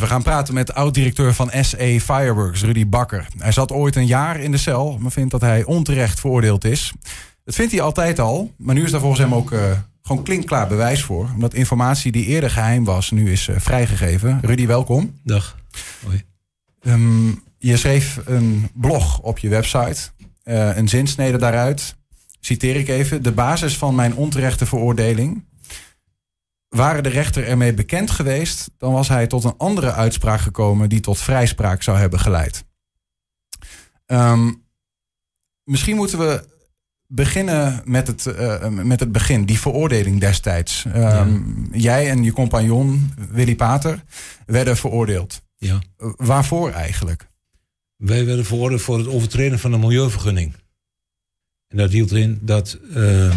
We gaan praten met oud-directeur van SE Fireworks, Rudy Bakker. Hij zat ooit een jaar in de cel, maar vindt dat hij onterecht veroordeeld is. Dat vindt hij altijd al, maar nu is daar volgens hem ook uh, gewoon klinkklaar bewijs voor. Omdat informatie die eerder geheim was, nu is uh, vrijgegeven. Rudy, welkom. Dag. Hoi. Um, je schreef een blog op je website, uh, een zinsnede daaruit. Citeer ik even. De basis van mijn onterechte veroordeling waren de rechter ermee bekend geweest, dan was hij tot een andere uitspraak gekomen die tot vrijspraak zou hebben geleid. Um, misschien moeten we beginnen met het, uh, met het begin, die veroordeling destijds. Um, ja. Jij en je compagnon Willy Pater werden veroordeeld. Ja. Uh, waarvoor eigenlijk? Wij werden veroordeeld voor het overtreden van de milieuvergunning. En dat hield in dat uh,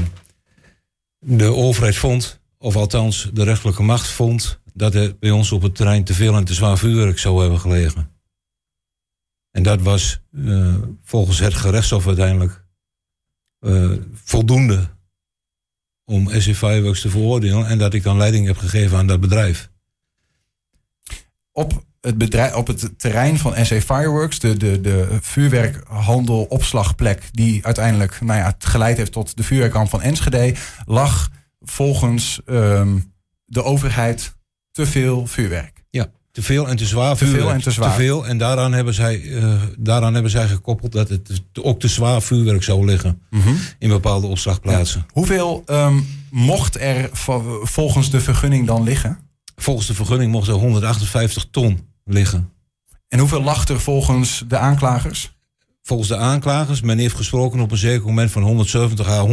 de overheid vond of althans de rechterlijke macht vond dat er bij ons op het terrein te veel en te zwaar vuurwerk zou hebben gelegen. En dat was uh, volgens het gerechtshof uiteindelijk uh, voldoende om SC Fireworks te veroordelen en dat ik dan leiding heb gegeven aan dat bedrijf. Op het, bedrijf, op het terrein van SC Fireworks, de, de, de vuurwerkhandel opslagplek die uiteindelijk nou ja, geleid heeft tot de vuurwerkramp van Enschede, lag volgens um, de overheid te veel vuurwerk. Ja, te veel en te zwaar te veel en te zwaar. Te veel en daaraan hebben zij, uh, daaraan hebben zij gekoppeld dat het ook te zwaar vuurwerk zou liggen mm -hmm. in bepaalde opslagplaatsen. Ja. Hoeveel um, mocht er volgens de vergunning dan liggen? Volgens de vergunning mocht er 158 ton liggen. En hoeveel lag er volgens de aanklagers? Volgens de aanklagers, men heeft gesproken op een zeker moment van 170 à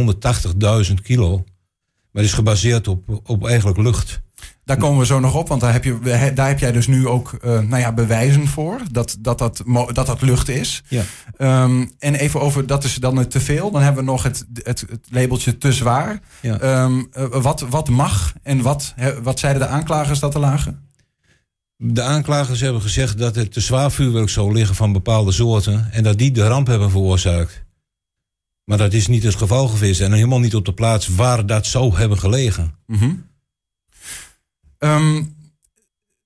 180.000 kilo. Maar het is gebaseerd op, op eigenlijk lucht. Daar komen we zo nog op, want daar heb, je, daar heb jij dus nu ook uh, nou ja, bewijzen voor dat dat, dat, dat, dat lucht is. Ja. Um, en even over, dat is dan het te veel. Dan hebben we nog het, het, het labeltje te zwaar. Ja. Um, uh, wat, wat mag en wat, wat zeiden de aanklagers dat er lagen? De aanklagers hebben gezegd dat het te zwaar vuurwerk zou liggen van bepaalde soorten en dat die de ramp hebben veroorzaakt. Maar dat is niet het geval geweest en helemaal niet op de plaats waar dat zou hebben gelegen. Mm -hmm. um,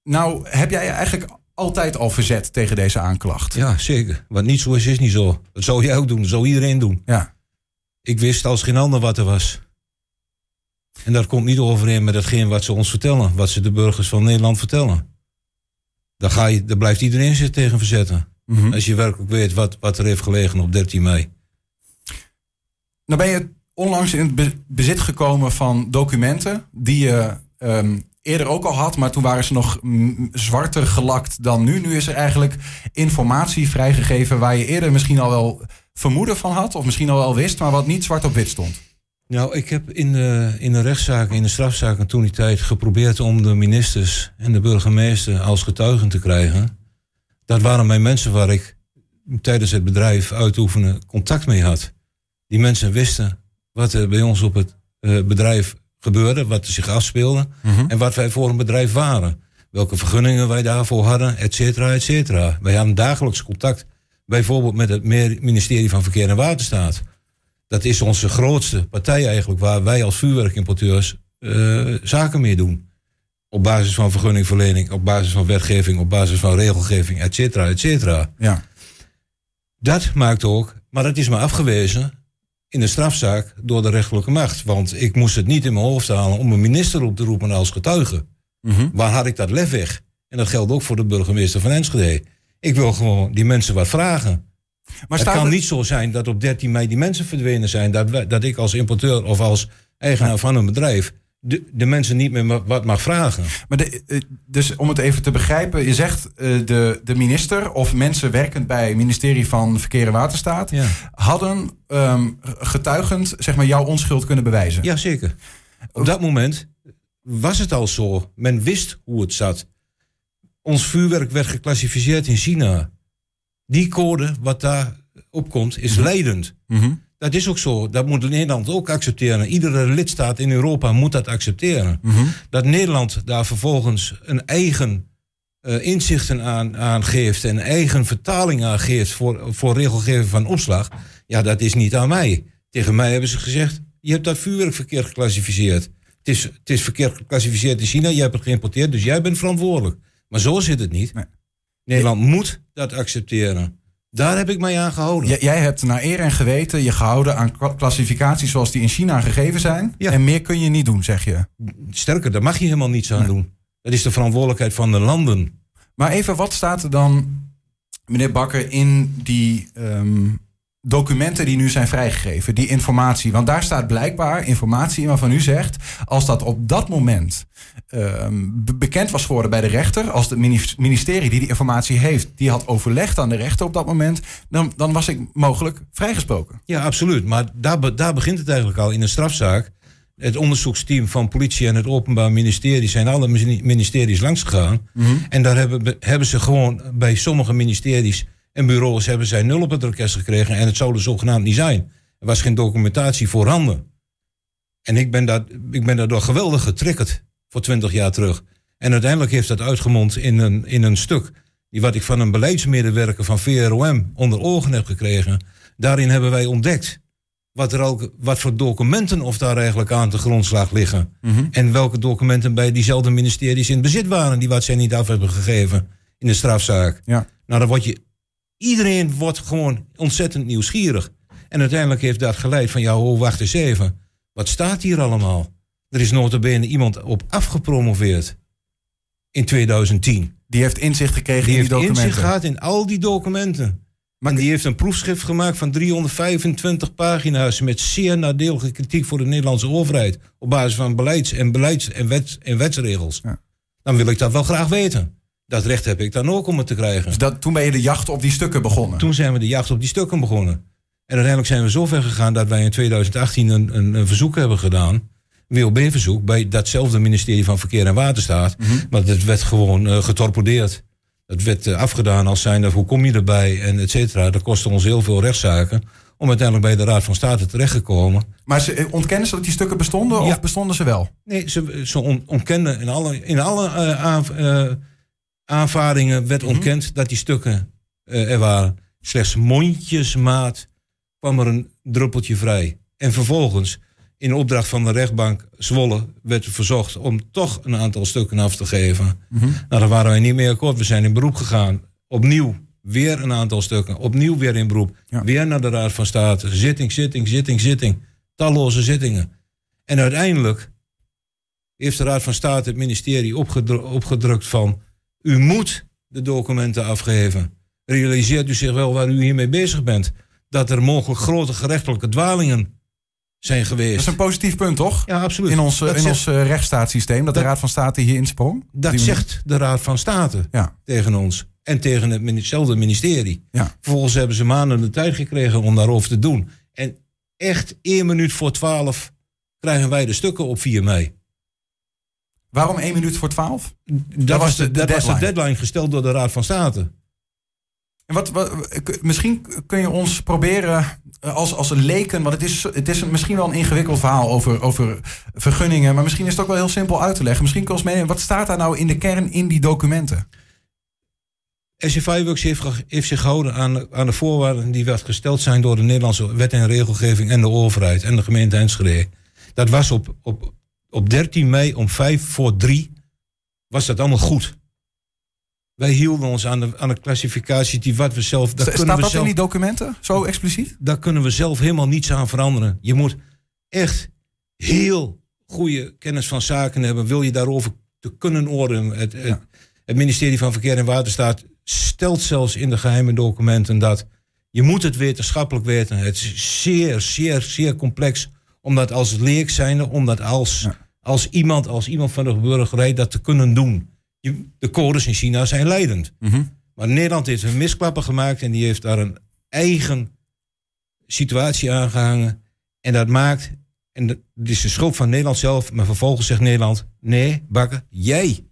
nou, heb jij eigenlijk altijd al verzet tegen deze aanklacht? Ja, zeker. Wat niet zo is, is niet zo. Dat zou jij ook doen, dat zou iedereen doen. Ja. Ik wist als geen ander wat er was. En dat komt niet overeen met hetgeen wat ze ons vertellen, wat ze de burgers van Nederland vertellen. Daar, ga je, daar blijft iedereen zich tegen verzetten. Mhm. Mm -hmm. Als je werkelijk weet wat, wat er heeft gelegen op 13 mei. Nou ben je onlangs in het bezit gekomen van documenten die je um, eerder ook al had, maar toen waren ze nog zwarter gelakt dan nu. Nu is er eigenlijk informatie vrijgegeven waar je eerder misschien al wel vermoeden van had, of misschien al wel wist, maar wat niet zwart op wit stond. Nou, ik heb in de, in de rechtszaken, in de strafzaken toen die tijd geprobeerd om de ministers en de burgemeester als getuigen te krijgen. Dat waren mijn mensen waar ik tijdens het bedrijf uitoefenen contact mee had. Die mensen wisten wat er bij ons op het uh, bedrijf gebeurde, wat er zich afspeelde Mhm. mm -hmm. en wat wij voor een bedrijf waren. Welke vergunningen wij daarvoor hadden, et cetera, et cetera. Wij hadden dagelijks contact, bijvoorbeeld met het ministerie van Verkeer en Waterstaat. Dat is onze grootste partij eigenlijk, waar wij als vuurwerkimporteurs uh, zaken mee doen. Op basis van vergunningverlening, op basis van wetgeving, op basis van regelgeving, et cetera, et cetera. Ja. Dat maakt ook, maar dat is me afgewezen in de strafzaak door de rechterlijke macht. Want ik moest het niet in mijn hoofd halen om een minister op te roepen als getuige. Mm -hmm. Waar had ik dat lef weg? En dat geldt ook voor de burgemeester van Enschede. Ik wil gewoon die mensen wat vragen. Maar het kan er... niet zo zijn dat op 13 mei die mensen verdwenen zijn. Dat, dat ik als importeur of als eigenaar van een bedrijf de, de mensen niet meer wat mag vragen. Maar de, dus om het even te begrijpen, je zegt uh, de, de minister of mensen werkend bij het ministerie van Verkeer en Waterstaat ja. hadden um, getuigend zeg maar, jouw onschuld kunnen bewijzen. Jazeker. Op dat moment was het al zo. Men wist hoe het zat. Ons vuurwerk werd geclassificeerd in China. Die code wat daar opkomt is Mhm. mm -hmm. leidend. Mm -hmm. Dat is ook zo. Dat moet Nederland ook accepteren. Iedere lidstaat in Europa moet dat accepteren. Mm -hmm. Dat Nederland daar vervolgens een eigen uh, inzichten aan, aan geeft en eigen vertaling aan geeft voor, voor regelgeving van opslag. Ja, dat is niet aan mij. Tegen mij hebben ze gezegd: je hebt dat vuurwerk verkeerd geclassificeerd. Het is, het is verkeerd geclassificeerd in China, je hebt het geïmporteerd, dus jij bent verantwoordelijk. Maar zo zit het niet. Nee. Nederland moet dat accepteren. Daar heb ik mij aan gehouden. J- jij hebt naar eer en geweten je gehouden aan klassificaties zoals die in China gegeven zijn. Ja. En meer kun je niet doen, zeg je. Sterker, daar mag je helemaal niets aan doen. Dat is de verantwoordelijkheid van de landen. Maar even, wat staat er dan, meneer Bakker, in die ehm, documenten die nu zijn vrijgegeven? Die informatie. Want daar staat blijkbaar informatie in waarvan u zegt... als dat op dat moment ehm, be- bekend was geworden bij de rechter... als het minis- ministerie die die informatie heeft... die had overlegd aan de rechter op dat moment... dan, dan was ik mogelijk vrijgesproken. Ja, absoluut. Maar daar, daar begint het eigenlijk al in een strafzaak. Het onderzoeksteam van politie en het Openbaar Ministerie zijn alle mini- ministeries langsgegaan. En daar hebben, hebben ze gewoon bij sommige ministeries en bureaus hebben zij nul op het orkest gekregen. En het zou er zogenaamd niet zijn. Er was geen documentatie voorhanden. En ik ben, daar, ik ben daardoor geweldig getriggerd voor twintig jaar terug. En uiteindelijk heeft dat uitgemond in een, in een stuk. Die wat ik van een beleidsmedewerker van VROM onder ogen heb gekregen. Daarin hebben wij ontdekt wat, er ook, wat voor documenten of daar eigenlijk aan de grondslag liggen. En welke documenten bij diezelfde ministeries in bezit waren. Die wat zij niet af hebben gegeven in de strafzaak. Ja. Nou, dan word je. Iedereen wordt gewoon ontzettend nieuwsgierig. En uiteindelijk heeft dat geleid van, ja, oh, wacht eens even. Wat staat hier allemaal? Er is nota bene iemand op afgepromoveerd. In 2010. Die heeft inzicht gekregen Die in heeft die documenten. inzicht gehad in al die documenten. Maar- en die heeft een proefschrift gemaakt van 325 pagina's... met zeer nadelige kritiek voor de Nederlandse overheid... op basis van beleids- en, beleids- en, wets- en wetsregels. Ja. Dan wil ik dat wel graag weten. Dat recht heb ik dan ook om het te krijgen. Dus dat, toen ben je de jacht op die stukken begonnen. Toen zijn we de jacht op die stukken begonnen. En uiteindelijk zijn we zo ver gegaan dat wij in 2018 een, een, een verzoek hebben gedaan. WOB-verzoek bij datzelfde ministerie van Verkeer en Waterstaat. Maar dat werd gewoon eh, getorpedeerd. Dat werd eh, afgedaan als zijnde, hoe kom je erbij en et cetera. Dat kostte ons heel veel rechtszaken. Om uiteindelijk bij de Raad van State terechtgekomen. Maar ze, eh, ontkennen ze dat die stukken bestonden Ja. of bestonden ze wel? Nee, ze, ze on- ontkenden in alle, in alle aanv- aanvaringen werd ontkend dat die stukken eh, er waren. Slechts mondjesmaat kwam er een druppeltje vrij. En vervolgens, in opdracht van de rechtbank Zwolle, werd verzocht om toch een aantal stukken af te geven. Nou, daar waren wij niet meer akkoord. We zijn in beroep gegaan. Opnieuw weer een aantal stukken. Opnieuw weer in beroep. Ja. Weer naar de Raad van State. Zitting, zitting, zitting, zitting. Talloze zittingen. En uiteindelijk heeft de Raad van State het ministerie opgedru- opgedrukt van... u moet de documenten afgeven. Realiseert u zich wel waar u hiermee bezig bent? Dat er mogelijk grote gerechtelijke dwalingen zijn Dat geweest. is een positief punt, toch? Ja, absoluut. In ons, dat in zegt, ons eh, rechtsstaatssysteem, dat, de dat- Raad van State hier insprong. Dat zegt de Raad van State. Ja, tegen ons. En tegen hetzelfde ministerie. ja. Vervolgens hebben ze maanden de tijd gekregen om daarover te doen. En echt één minuut voor twaalf krijgen wij de stukken op 4 mei. Waarom één minuut voor twaalf? Dat, was de- de dat was de deadline. deadline gesteld door de Raad van State. En wat, wat, misschien kun je ons proberen eh, als, als een leken, want het is, het is misschien wel een ingewikkeld verhaal over, over vergunningen, maar misschien is het ook wel heel simpel uit te leggen. Misschien kun je ons meenemen, wat staat daar nou in de kern in die documenten? SCFI Works heeft, heeft zich gehouden aan, aan de voorwaarden die werd gesteld zijn door de Nederlandse wet en regelgeving en de overheid en de gemeente Enschede. Dat was op, op, op 13 mei om 5 voor 3 was dat allemaal goed. Wij hielden ons aan de, aan de klassificatie die wat we zelf. Daar Sta- kunnen staat we dat zelf, in die documenten, zo expliciet? daar kunnen we zelf helemaal niets aan veranderen. Je moet echt heel goede kennis van zaken hebben. Wil je daarover te kunnen oordelen? Het, het, het ministerie van Verkeer en Waterstaat stelt zelfs in de geheime documenten dat je moet het wetenschappelijk weten. Het is zeer, zeer, zeer complex om dat als leek zijnde, om dat als, Ja. Als iemand, als iemand van de burgerij dat te kunnen doen. Je, de codes in China zijn leidend. Maar Nederland heeft een misklappen gemaakt en die heeft daar een eigen situatie aangehangen. En dat maakt, en dat is de schuld van Nederland zelf, maar vervolgens zegt Nederland: nee, Bakker, jij.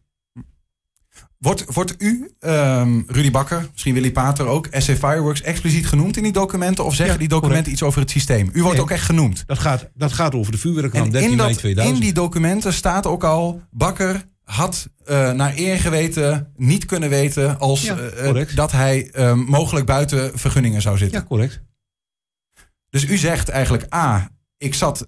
Wordt, wordt u, ehm, Rudy Bakker, misschien Willy Pater ook, SC Fireworks expliciet genoemd in die documenten? Of zeggen Ja, die documenten iets over het systeem? U wordt Nee. ook echt genoemd. Dat gaat, dat gaat over de vuurwerkramp En 13 in, mei dat, 2000. in die documenten staat ook al, Bakker had eh, naar eer geweten niet kunnen weten als Ja, eh, eh, dat hij eh, mogelijk buiten vergunningen zou zitten. Ja, correct. Dus u zegt eigenlijk, A, ik zat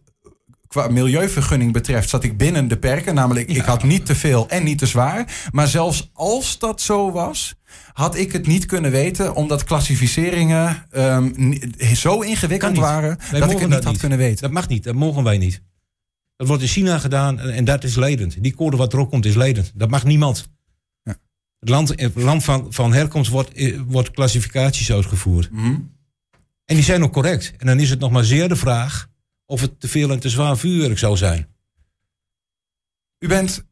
qua milieuvergunning betreft, zat ik binnen de perken. Namelijk, ik had niet te veel en niet te zwaar. Maar zelfs als dat zo was, had ik het niet kunnen weten, omdat klassificeringen ehm, zo ingewikkeld waren Wij dat ik het niet had kunnen weten. Dat mag niet, dat mogen wij niet. Dat wordt in China gedaan en, en dat is leidend. Die code wat erop komt is leidend. Dat mag niemand. Ja. Het land, het land van, van herkomst wordt, eh, wordt klassificaties uitgevoerd. Mhm. En die zijn ook correct. En dan is het nog maar zeer de vraag of het te veel en te zwaar vuurwerk zou zijn. U bent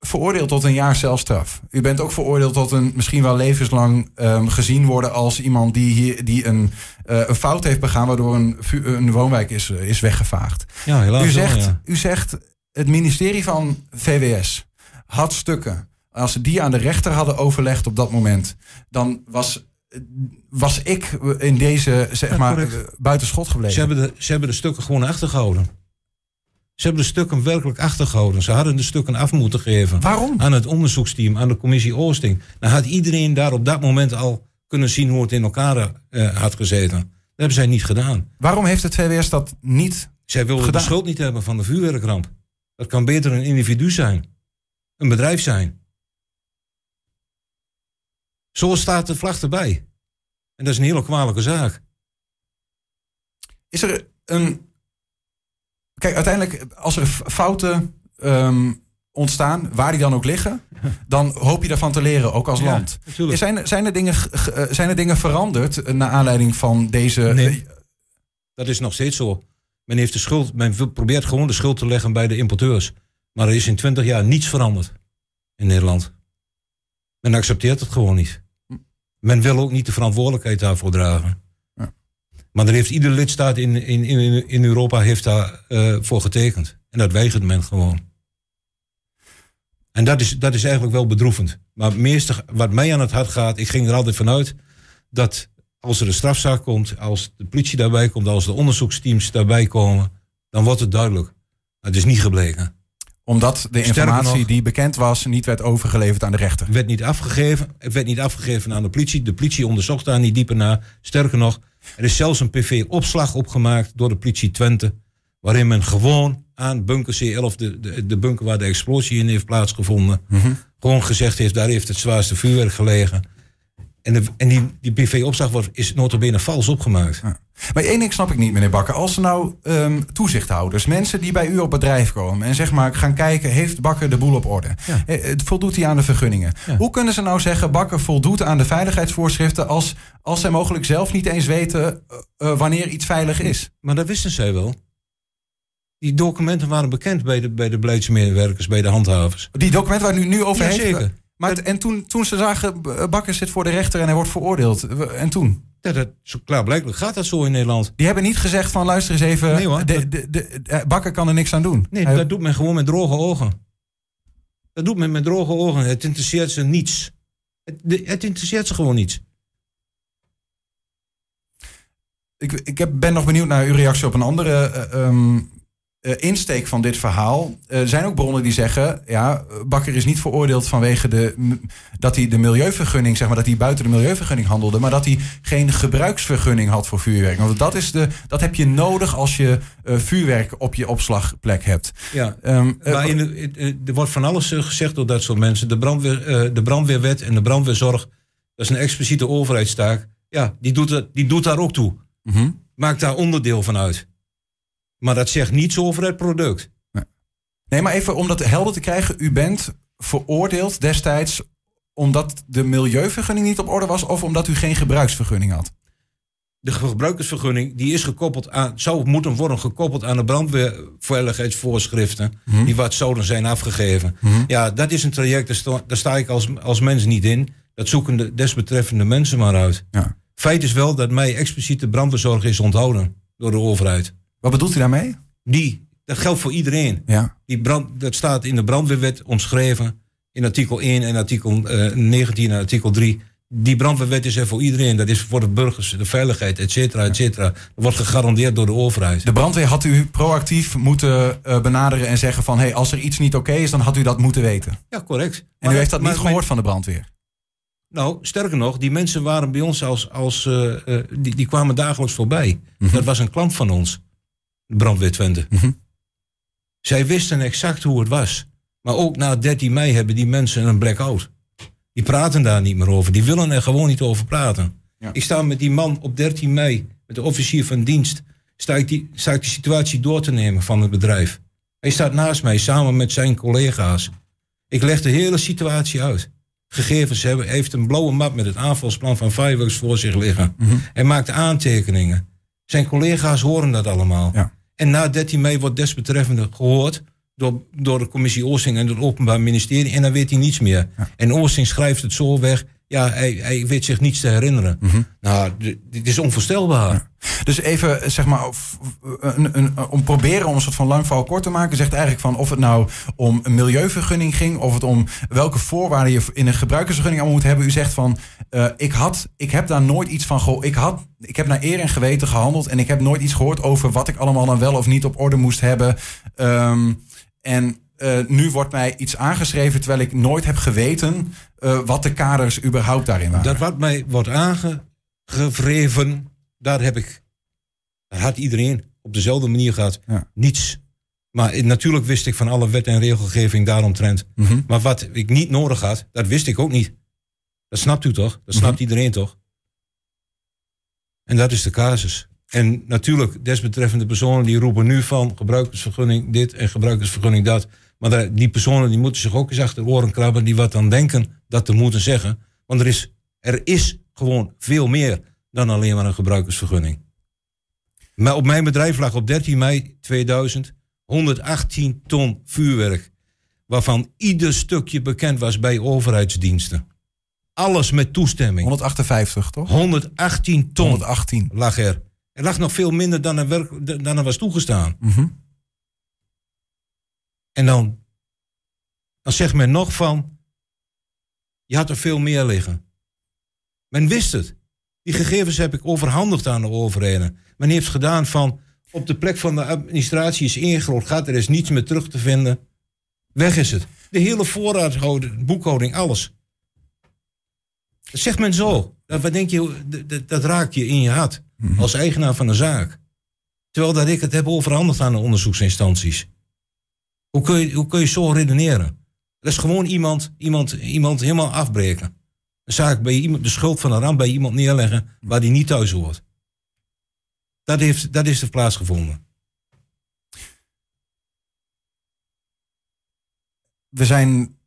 veroordeeld tot een jaar celstraf. U bent ook veroordeeld tot een misschien wel levenslang ehm, gezien worden als iemand die, hier, die een, eh, een fout heeft begaan waardoor een, een woonwijk is, eh, is weggevaagd. Ja, helaas U wel, zegt, ja. u zegt, het ministerie van VWS had stukken. Als ze die aan de rechter hadden overlegd op dat moment, dan was, was ik in deze, zeg Ja, maar, correct. eh, buiten schot gebleven. Ze hebben, de, ze hebben de stukken gewoon achtergehouden. Ze hebben de stukken werkelijk achtergehouden. Ze hadden de stukken af moeten geven. Waarom? Aan het onderzoeksteam, aan de commissie Oosting. Dan had iedereen daar op dat moment al kunnen zien hoe het in elkaar eh, had gezeten. Dat hebben zij niet gedaan. Waarom heeft het VWS dat niet? Zij wilden Gedaan. de schuld niet hebben van de vuurwerkramp. Dat kan beter een individu zijn. Een bedrijf zijn. Zo staat de vlag erbij. En dat is een hele kwalijke zaak. Is er een. Kijk, uiteindelijk, als er fouten ehm, ontstaan, waar die dan ook liggen, dan hoop je daarvan te leren, ook als land. natuurlijk. Zijn, er- zijn, er dingen, ge- ge- eh, zijn er dingen veranderd eh, naar aanleiding van deze. Nee. Dat is nog steeds zo. Men, heeft de schuld, men probeert gewoon de schuld te leggen bij de importeurs. Maar er is in 20 jaar niets veranderd in Nederland. Men accepteert het gewoon niet. Men wil ook niet de verantwoordelijkheid daarvoor dragen. Ja. Maar er heeft iedere lidstaat in, in, in, in Europa heeft daar eh, voor getekend. En dat weigert men gewoon. En dat is, dat is eigenlijk wel bedroevend. Maar meeste wat mij aan het hart gaat, ik ging er altijd vanuit dat als er een strafzaak komt, als de politie daarbij komt, als de onderzoeksteams daarbij komen, dan wordt het duidelijk. Het is niet gebleken. Omdat de informatie nog- die bekend was, niet werd overgeleverd aan de rechter. Het werd niet afgegeven. Het werd niet afgegeven aan de politie. De politie onderzocht daar niet dieper naar. Sterker nog, er is zelfs een PV-opslag opgemaakt door de politie Twente. Waarin men gewoon aan bunker C11, de, de, de bunker waar de explosie in heeft plaatsgevonden, gewoon gezegd heeft, daar heeft het zwaarste vuurwerk gelegen. En, de, en die, die PV-opslag wordt- is notabene vals opgemaakt. Maar één ding snap ik niet, meneer Bakker. Als er nou ehm, toezichthouders, mensen die bij u op bedrijf komen en zeg maar gaan kijken, heeft Bakker de boel op orde? Ja. Eh, het voldoet hij aan de vergunningen? Ja. Hoe kunnen ze nou zeggen, Bakker voldoet aan de veiligheidsvoorschriften als, als zij mogelijk zelf niet eens weten eh, eh, wanneer iets veilig is? Maar dat wisten zij wel. Die documenten waren bekend bij de, bij de beleidsmedewerkers, bij de handhavers. Die documenten waar u nu over heeft. Maar het- en toen, toen ze zagen, Bakker zit voor de rechter en hij wordt veroordeeld. En toen? Ja, dat, zo klaarblijkelijk gaat dat zo in Nederland. Die hebben niet gezegd van luister eens even, Nee, hoor. de, de, de, eh, Bakker kan er niks aan doen. Nee, Hij- dat doet men gewoon met droge ogen. Dat doet men met droge ogen. Het interesseert ze niets. Het, het interesseert ze gewoon niets. Ik, ik heb, ben nog benieuwd naar uw reactie op een andere eh, ehm, eh, insteek van dit verhaal. Er zijn ook bronnen die zeggen, ja, Bakker is niet veroordeeld vanwege de, dat hij de milieuvergunning, zeg maar, dat hij buiten de milieuvergunning handelde, maar dat hij geen gebruiksvergunning had voor vuurwerk. Want dat, is de, dat heb je nodig als je eh, vuurwerk op je opslagplek hebt. Ja. Ehm, eh, Maar in de, in- eh, er wordt van alles eh, gezegd door dat soort mensen. De, brandweer, eh, de brandweerwet en de brandweerzorg, dat is een expliciete overheidstaak. Ja, die doet, dat- die doet daar ook toe. mhm. Maakt daar onderdeel van uit. Maar dat zegt niets over het product. Nee, maar even om dat helder te krijgen. U bent veroordeeld destijds omdat de milieuvergunning niet op orde was of omdat u geen gebruiksvergunning had. De gebruikersvergunning die is gekoppeld aan, zou moeten worden gekoppeld aan de brandweerveiligheidsvoorschriften. Die wat zouden zijn afgegeven. Ja, dat is een traject, daar sta, daar sta ik als, als mens niet in. Dat zoeken de desbetreffende mensen maar uit. Ja. Feit is wel dat mij expliciet de brandweerzorg is onthouden door de overheid. Wat bedoelt u daarmee? Die, dat geldt voor iedereen. Ja. Die brand, dat staat in de brandweerwet omschreven. In artikel 1 en artikel eh, 19 en artikel 3. Die brandweerwet is er voor iedereen. Dat is voor de burgers, de veiligheid, et cetera, et cetera. Dat wordt gegarandeerd door de overheid. De brandweer had u proactief moeten eh, benaderen en zeggen van... Hey, als er iets niet oké is, dan had u dat moeten weten. Ja, correct. En u heeft dat maar- niet gehoord van de brandweer. Nou, sterker nog, die mensen waren bij ons als... als eh, eh, die, die kwamen dagelijks voorbij. Dat was een klant van ons. De brandweer Twente. Mhm. Zij wisten exact hoe het was. Maar ook na 13 mei hebben die mensen een blackout. Die praten daar niet meer over. Die willen er gewoon niet over praten. Ja. Ik sta met die man op 13 mei, met de officier van dienst, sta ik, die, sta ik die situatie door te nemen van het bedrijf. Hij staat naast mij samen met zijn collega's. Ik leg de hele situatie uit. Gegevens hebben, heeft een blauwe map met het aanvalsplan van Fireworks voor zich liggen. Hij maakt aantekeningen. Zijn collega's horen dat allemaal. Ja. En na 13 mei wordt desbetreffende gehoord door, door de commissie Oosting en het Openbaar Ministerie. En dan weet hij niets meer. En Oosting schrijft het zo weg. Ja, hij, hij weet zich niets te herinneren. Nou, d- dit is onvoorstelbaar. Dus even, zeg maar, een, een, om proberen om een soort van lang verhaal kort te maken, zegt eigenlijk van of het nou om een milieuvergunning ging, of het om welke voorwaarden je in een gebruikersvergunning allemaal moet hebben. U zegt van, eh, ik, had, ik heb daar nooit iets van gehoord. Ik, had, ik heb naar eer en geweten gehandeld en ik heb nooit iets gehoord over wat ik allemaal dan wel of niet op orde moest hebben. Ehm, en eh, nu wordt mij iets aangeschreven terwijl ik nooit heb geweten eh, wat de kaders überhaupt daarin waren. Dat wat mij wordt aangevreven, daar heb ik, daar had iedereen op dezelfde manier gehad. Ja. Niets. Maar natuurlijk wist ik van alle wet en regelgeving daaromtrent. Mhm. Maar wat ik niet nodig had, dat wist ik ook niet. Dat snapt u toch? Dat snapt iedereen toch? En dat is de casus. En natuurlijk, desbetreffende personen die roepen nu van gebruikersvergunning dit en gebruikersvergunning dat. Maar daar- die personen die moeten zich ook eens achter de oren krabben die wat dan denken dat te moeten zeggen. Want er is, er is gewoon veel meer dan alleen maar een gebruikersvergunning. Maar op mijn bedrijf lag op 13 mei 2000 118 ton vuurwerk. Waarvan ieder stukje bekend was bij overheidsdiensten. Alles met toestemming. 158, toch? 118 ton 118. lag er. Er lag nog veel minder dan er, werk, dan er was toegestaan. Mhm. En dan, dan zegt men nog van, je had er veel meer liggen. Men wist het. Die gegevens heb ik overhandigd aan de overheden. Men heeft gedaan van, op de plek van de administratie is ingegroot, gaat er is niets meer terug te vinden. Weg is het. De hele voorraadhouding, boekhouding, alles. Dat zegt men zo. Dat, wat denk je, dat, raakt je in je hart. Als eigenaar van de zaak. Terwijl dat ik het heb overhandigd aan de onderzoeksinstanties. Hoe kun je, hoe kun je zo redeneren? Dat is gewoon iemand, iemand, iemand helemaal afbreken. Een zaak bij iemand, de schuld van een ramp bij iemand neerleggen waar die niet thuis hoort. Dat, heeft, dat is er plaatsgevonden. We zijn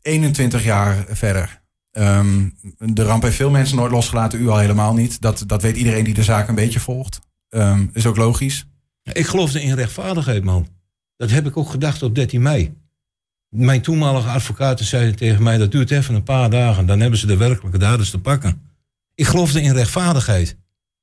21 jaar verder. Ehm, de ramp heeft veel mensen nooit losgelaten, u al helemaal niet. Dat, dat weet iedereen die de zaak een beetje volgt. Ehm, is ook logisch. Ik geloofde in rechtvaardigheid, man. Dat heb ik ook gedacht op 13 mei. Mijn toenmalige advocaten zeiden tegen mij: dat duurt even een paar dagen, dan hebben ze de werkelijke daders te pakken. Ik geloofde in rechtvaardigheid,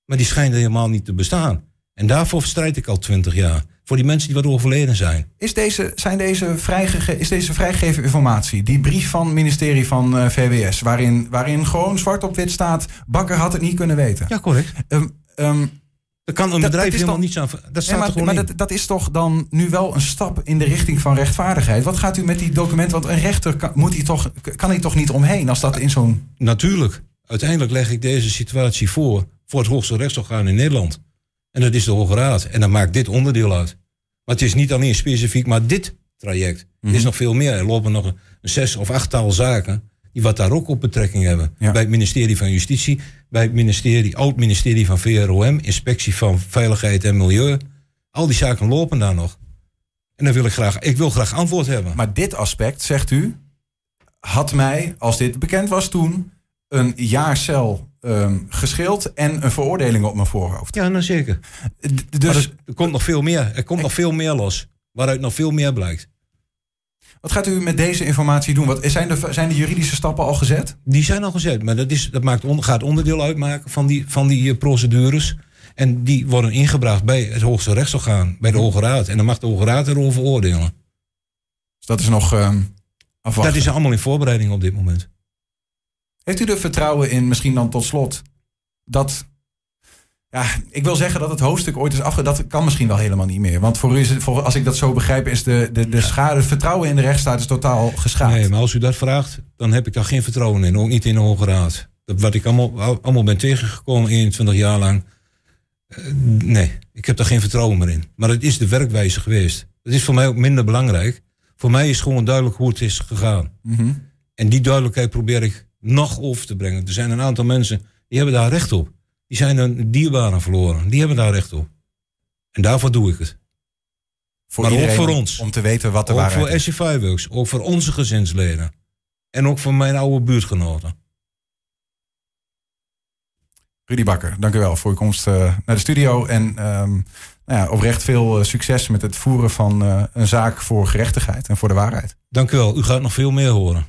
maar die schijnt helemaal niet te bestaan. En daarvoor strijd ik al 20 jaar. Voor die mensen die wat overleden zijn. Is deze, zijn deze vrijgege is deze vrijgegeven informatie, die brief van het ministerie van eh, VWS, waarin, waarin gewoon zwart op wit staat, Bakker had het niet kunnen weten. Ja, correct. Ehm, ehm, Er kan een Dat- bedrijf dat helemaal dan- niets aan. Dat staat er maar gewoon maar in. dat, dat is toch dan nu wel een stap in de richting van rechtvaardigheid. Wat gaat u met die documenten? Want een rechter kan, moet hij toch, kan hij toch niet omheen als dat in zo'n. Natuurlijk. Uiteindelijk leg ik deze situatie voor voor het hoogste rechtsorgaan in Nederland. En dat is de Hoge Raad. En dan maakt dit onderdeel uit. Maar het is niet alleen specifiek, maar dit traject. Er is nog veel meer. Er lopen nog een, een zes of achttal zaken die wat daar ook op betrekking hebben. Ja. Bij het ministerie van Justitie, bij het ministerie, oud ministerie van VROM, Inspectie van Veiligheid en Milieu. Al die zaken lopen daar nog. En dan wil ik graag, ik wil graag antwoord hebben. Maar dit aspect, zegt u, had mij, als dit bekend was toen, een jaar cel ehm, gescheeld en een veroordeling op mijn voorhoofd. ja, nou zeker. D- Maar Dus er, er komt nog veel meer. Er komt nog veel meer los. Waaruit nog veel meer blijkt. Wat gaat u met deze informatie doen? Wat, zijn, de, zijn de juridische stappen al gezet? Die zijn al gezet, maar dat, is, dat maakt on- gaat onderdeel uitmaken van die, van die eh, procedures. En die worden ingebracht bij het hoogste rechtsorgaan, bij de Hoge Raad. En dan mag de Hoge Raad erover oordelen. Dus dat is nog ehm afwachten. Dat is allemaal in voorbereiding op dit moment. Heeft u er vertrouwen in, misschien dan tot slot, dat... Ja, ik wil zeggen dat het hoofdstuk ooit is afge... Dat kan misschien wel helemaal niet meer. Want voor u is het, voor, als ik dat zo begrijp, is de, de, de schade... Het vertrouwen in de rechtsstaat is totaal geschaad. Nee, maar als u dat vraagt, dan heb ik daar geen vertrouwen in. Ook niet in de Hoge Raad. Dat wat ik allemaal, al- allemaal ben tegengekomen 21 jaar lang. Eh, nee, ik heb daar geen vertrouwen meer in. Maar het is de werkwijze geweest. Het is voor mij ook minder belangrijk. Voor mij is gewoon duidelijk hoe het is gegaan. Mhm. En die duidelijkheid probeer ik nog over te brengen. Er zijn een aantal mensen die hebben daar recht op. Die zijn een dierbaren verloren. Die hebben daar recht op. En daarvoor doe ik het. Voor Maar ook voor ons. Om te weten wat de ook waarheid voor is. SC Works. Ook voor onze gezinsleden. En ook voor mijn oude buurtgenoten. Rudy Bakker, dank u wel voor uw komst eh, naar de studio. En ehm, nou ja, oprecht veel eh, succes met het voeren van eh, een zaak voor gerechtigheid en voor de waarheid. Dank u wel. U gaat nog veel meer horen.